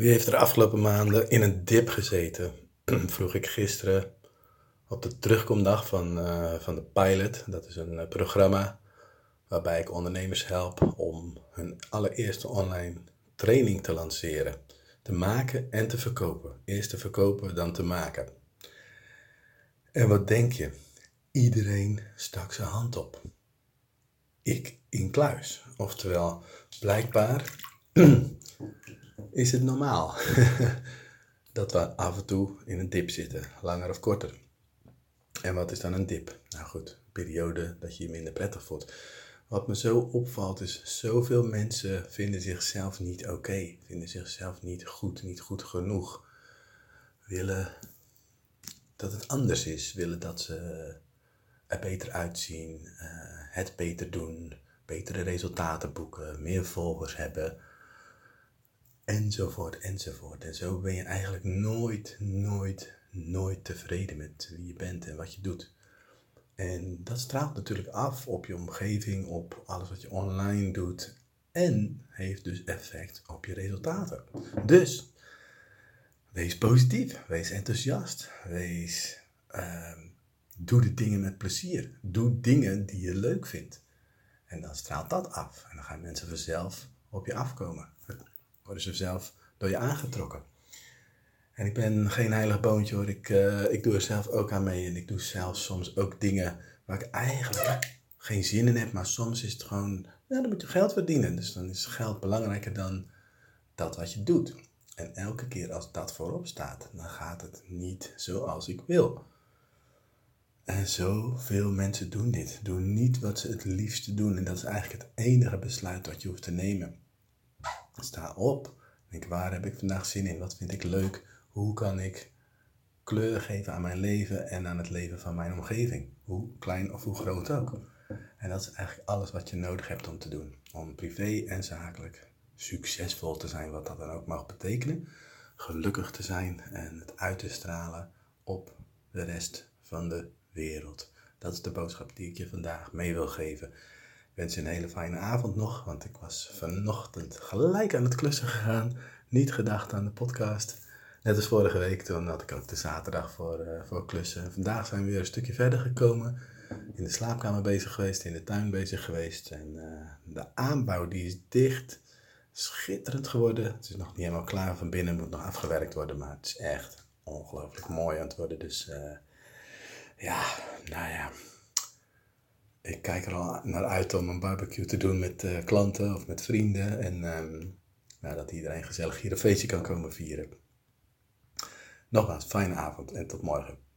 Wie heeft er afgelopen maanden in een dip gezeten? Vroeg ik gisteren op de terugkomdag van, uh, van de Pilot. Dat is een uh, programma waarbij ik ondernemers help om hun allereerste online training te lanceren. Te maken en te verkopen. Eerst te verkopen, dan te maken. En wat denk je? Iedereen stak zijn hand op. Ik in kluis. Oftewel, blijkbaar is het normaal dat we af en toe in een dip zitten, langer of korter. En wat is dan een dip? Nou goed, periode dat je je minder prettig voelt. Wat me zo opvalt is, zoveel mensen vinden zichzelf niet oké, vinden zichzelf niet goed, niet goed genoeg. Willen dat het anders is, willen dat ze er beter uitzien, eh, het beter doen, betere resultaten boeken, meer volgers hebben enzovoort, enzovoort. En zo ben je eigenlijk nooit, nooit, nooit tevreden met wie je bent en wat je doet. En dat straalt natuurlijk af op je omgeving, op alles wat je online doet. En heeft dus effect op je resultaten. Dus wees positief, wees enthousiast, wees, uh, doe de dingen met plezier. Doe dingen die je leuk vindt. En dan straalt dat af. En dan gaan mensen vanzelf op je afkomen worden ze zelf door je aangetrokken. En ik ben geen heilig boontje hoor. Ik, uh, ik doe er zelf ook aan mee. En ik doe zelf soms ook dingen waar ik eigenlijk geen zin in heb. Maar soms is het gewoon, ja, dan moet je geld verdienen. Dus dan is geld belangrijker dan dat wat je doet. En elke keer als dat voorop staat, dan gaat het niet zoals ik wil. En zoveel mensen doen dit. Doen niet wat ze het liefste doen. En dat is eigenlijk het enige besluit dat je hoeft te nemen. Sta op. Denk, waar heb ik vandaag zin in? Wat vind ik leuk? Hoe kan ik kleur geven aan mijn leven en aan het leven van mijn omgeving? Hoe klein of hoe groot ook. En dat is eigenlijk alles wat je nodig hebt om te doen. Om privé en zakelijk succesvol te zijn, wat dat dan ook mag betekenen. Gelukkig te zijn en het uit te stralen op de rest van de wereld. Dat is de boodschap die ik je vandaag mee wil geven wens je een hele fijne avond nog, want ik was vanochtend gelijk aan het klussen gegaan. Niet gedacht aan de podcast. Net als vorige week, toen had ik ook de zaterdag voor, uh, voor klussen. Vandaag zijn we weer een stukje verder gekomen. In de slaapkamer bezig geweest, in de tuin bezig geweest. En uh, de aanbouw die is dicht. Schitterend geworden. Het is nog niet helemaal klaar van binnen, moet nog afgewerkt worden. Maar het is echt ongelooflijk mooi aan het worden. Dus uh, ja, nou ja, ik kijk er al naar uit om een barbecue te doen met uh, klanten of met vrienden. En um, dat iedereen gezellig hier een feestje kan komen vieren. Nogmaals, fijne avond en tot morgen.